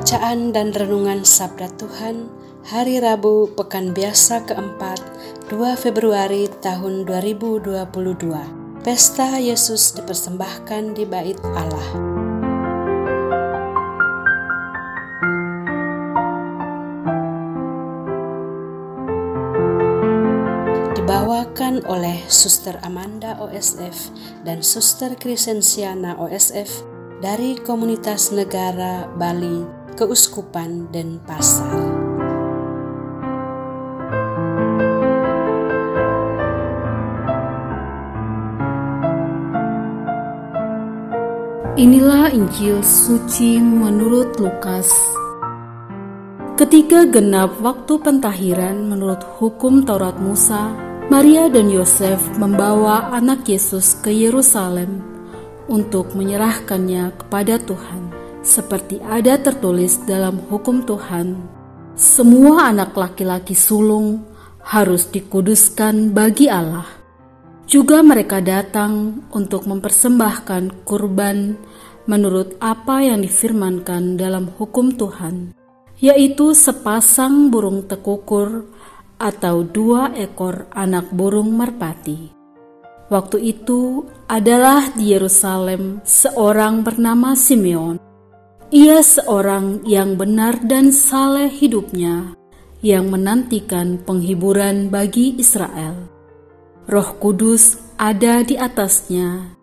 Bacaan dan Renungan Sabda Tuhan Hari Rabu Pekan Biasa keempat 2 Februari tahun 2022 Pesta Yesus dipersembahkan di bait Allah. Dibawakan oleh Suster Amanda OSF dan Suster Krisensiana OSF dari Komunitas Negara Bali, Keuskupan Denpasar. Inilah Injil suci menurut Lukas. Ketika genap waktu pentahiran menurut hukum Taurat Musa, Maria dan Yosef membawa anak Yesus ke Yerusalem untuk menyerahkannya kepada Tuhan, seperti ada tertulis dalam hukum Tuhan. Semua anak laki-laki sulung harus dikuduskan bagi Allah. Juga mereka datang untuk mempersembahkan kurban menurut apa yang difirmankan dalam hukum Tuhan, yaitu sepasang burung tekukur atau dua ekor anak burung merpati. Waktu itu adalah di Yerusalem seorang bernama Simeon. Ia seorang yang benar dan saleh hidupnya, yang menantikan penghiburan bagi Israel. Roh Kudus ada di atasnya,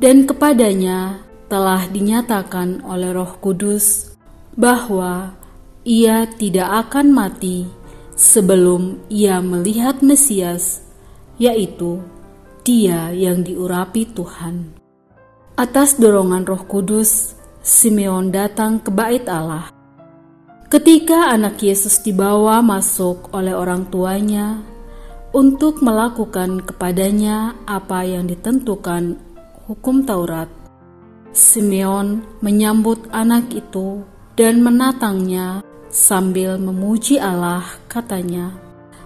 dan kepadanya telah dinyatakan oleh Roh Kudus bahwa ia tidak akan mati sebelum ia melihat Mesias, yaitu dia yang diurapi Tuhan. Atas dorongan Roh Kudus, Simeon datang ke Bait Allah. Ketika anak Yesus dibawa masuk oleh orang tuanya untuk melakukan kepadanya apa yang ditentukan hukum Taurat, Simeon menyambut anak itu dan menatangnya sambil memuji Allah, katanya,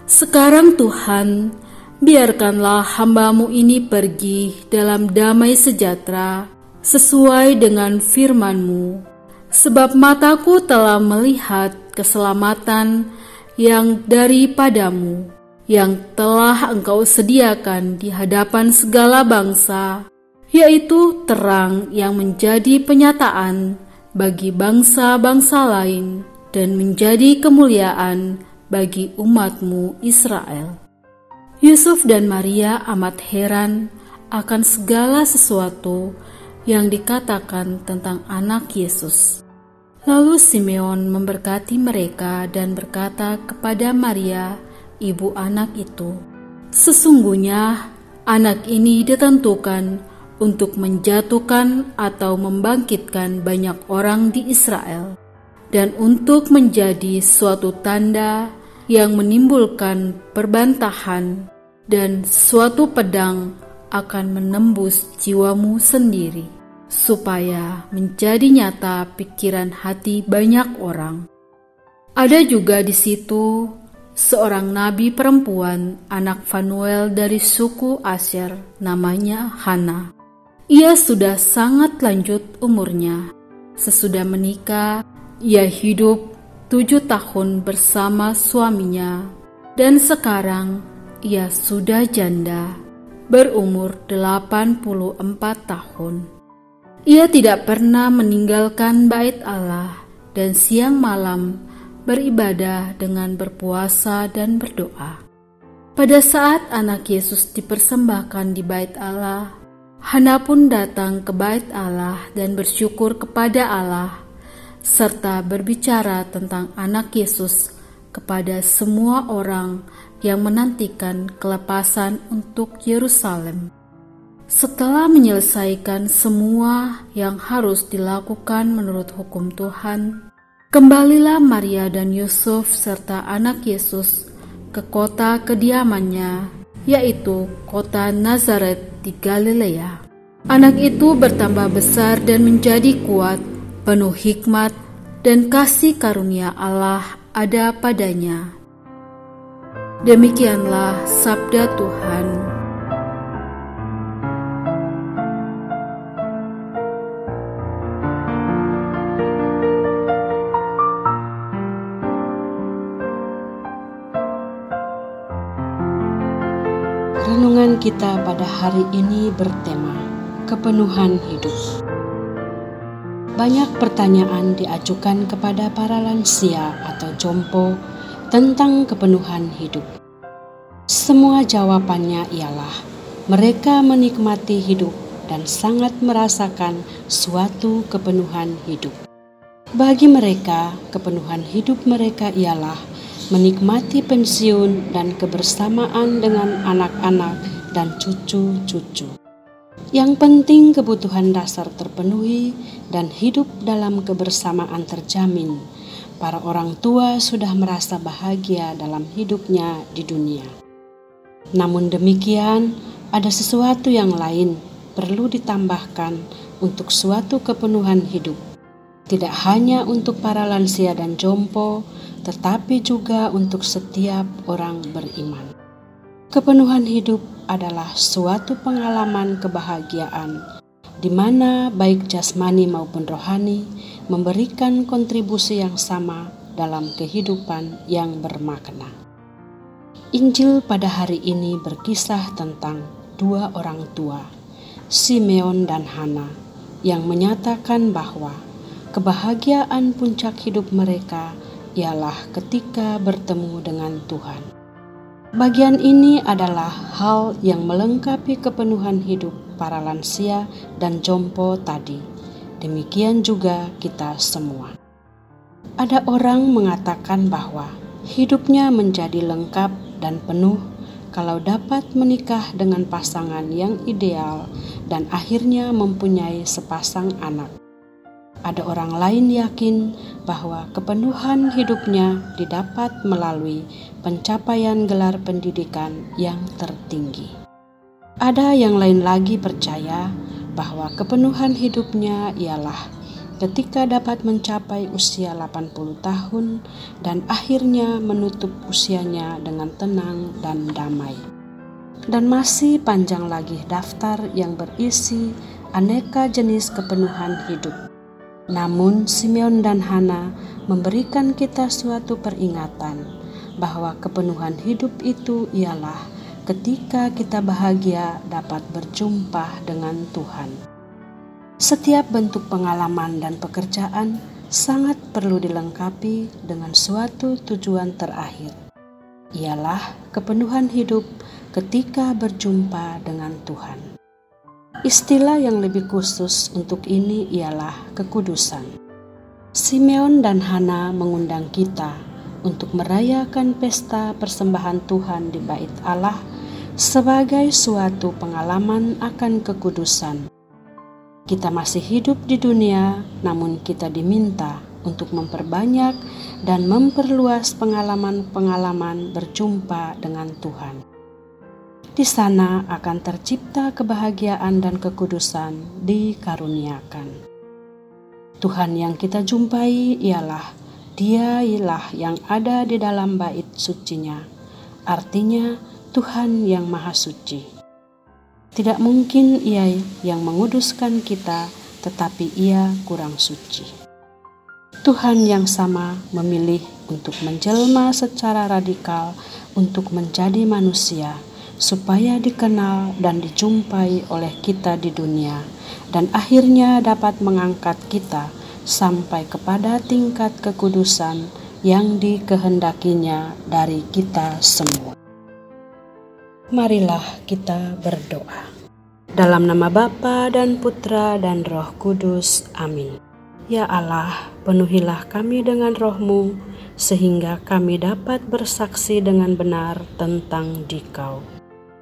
"Sekarang Tuhan, biarkanlah hambamu ini pergi dalam damai sejahtera sesuai dengan firmanmu, sebab mataku telah melihat keselamatan yang daripadamu, yang telah engkau sediakan di hadapan segala bangsa, yaitu terang yang menjadi penyataan bagi bangsa-bangsa lain dan menjadi kemuliaan bagi umatmu Israel. Yusuf dan Maria amat heran akan segala sesuatu yang dikatakan tentang anak Yesus. Lalu Simeon memberkati mereka dan berkata kepada Maria, ibu anak itu, "Sesungguhnya anak ini ditentukan untuk menjatuhkan atau membangkitkan banyak orang di Israel, dan untuk menjadi suatu tanda yang menimbulkan perbantahan dan suatu pedang akan menembus jiwamu sendiri, supaya menjadi nyata pikiran hati banyak orang. Ada juga di situ seorang nabi perempuan, anak Fanuel dari suku Asher, namanya Hana. Ia sudah sangat lanjut umurnya. Sesudah menikah, ia hidup tujuh tahun bersama suaminya, dan sekarang ia sudah janda, berumur 84 tahun. Ia tidak pernah meninggalkan bait Allah dan siang malam beribadah dengan berpuasa dan berdoa. Pada saat anak Yesus dipersembahkan di bait Allah, Hana pun datang ke bait Allah dan bersyukur kepada Allah serta berbicara tentang anak Yesus kepada semua orang yang menantikan kelepasan untuk Yerusalem. Setelah menyelesaikan semua yang harus dilakukan menurut hukum Tuhan, kembalilah Maria dan Yusuf serta anak Yesus ke kota kediamannya, yaitu kota Nazaret di Galilea. Anak itu bertambah besar dan menjadi kuat, penuh hikmat dan kasih karunia Allah ada padanya. Demikianlah sabda Tuhan. Renungan kita pada hari ini bertema kepenuhan hidup. Banyak pertanyaan diajukan kepada para lansia atau jompo tentang kepenuhan hidup. Semua jawabannya ialah mereka menikmati hidup dan sangat merasakan suatu kepenuhan hidup. Bagi mereka, kepenuhan hidup mereka ialah menikmati pensiun dan kebersamaan dengan anak-anak dan cucu-cucu. Yang penting kebutuhan dasar terpenuhi dan hidup dalam kebersamaan terjamin. Para orang tua sudah merasa bahagia dalam hidupnya di dunia. Namun demikian, ada sesuatu yang lain perlu ditambahkan untuk suatu kepenuhan hidup. Tidak hanya untuk para lansia dan jompo, tetapi juga untuk setiap orang beriman. Kepenuhan hidup adalah suatu pengalaman kebahagiaan di mana baik jasmani maupun rohani memberikan kontribusi yang sama dalam kehidupan yang bermakna. Injil pada hari ini berkisah tentang dua orang tua, Simeon dan Hana, yang menyatakan bahwa kebahagiaan puncak hidup mereka ialah ketika bertemu dengan Tuhan. Bagian ini adalah hal yang melengkapi kepenuhan hidup para lansia dan jompo tadi. Demikian juga kita semua. Ada orang mengatakan bahwa hidupnya menjadi lengkap dan penuh kalau dapat menikah dengan pasangan yang ideal dan akhirnya mempunyai sepasang anak. Ada orang lain yakin bahwa kepenuhan hidupnya didapat melalui pencapaian gelar pendidikan yang tertinggi. Ada yang lain lagi percaya bahwa kepenuhan hidupnya ialah ketika dapat mencapai usia 80 tahun dan akhirnya menutup usianya dengan tenang dan damai. Dan masih panjang lagi daftar yang berisi aneka jenis kepenuhan hidup namun Simeon dan Hana memberikan kita suatu peringatan bahwa kepenuhan hidup itu ialah ketika kita bahagia dapat berjumpa dengan Tuhan. Setiap bentuk pengalaman dan pekerjaan sangat perlu dilengkapi dengan suatu tujuan terakhir, ialah kepenuhan hidup ketika berjumpa dengan Tuhan. Istilah yang lebih khusus untuk ini ialah kekudusan. Simeon dan Hana mengundang kita untuk merayakan pesta persembahan Tuhan di Bait Allah sebagai suatu pengalaman akan kekudusan. Kita masih hidup di dunia, namun kita diminta untuk memperbanyak dan memperluas pengalaman-pengalaman berjumpa dengan Tuhan. Di sana akan tercipta kebahagiaan dan kekudusan dikaruniakan. Tuhan yang kita jumpai ialah Dia ialah yang ada di dalam bait sucinya. Artinya Tuhan yang maha suci. Tidak mungkin ia yang menguduskan kita, tetapi ia kurang suci. Tuhan yang sama memilih untuk menjelma secara radikal untuk menjadi manusia supaya dikenal dan dijumpai oleh kita di dunia, dan akhirnya dapat mengangkat kita sampai kepada tingkat kekudusan yang dikehendakinya dari kita semua. Marilah kita berdoa. Dalam nama Bapa dan Putra dan Roh Kudus. Amin. Ya Allah, penuhilah kami dengan rohmu, sehingga kami dapat bersaksi dengan benar tentang Dikau.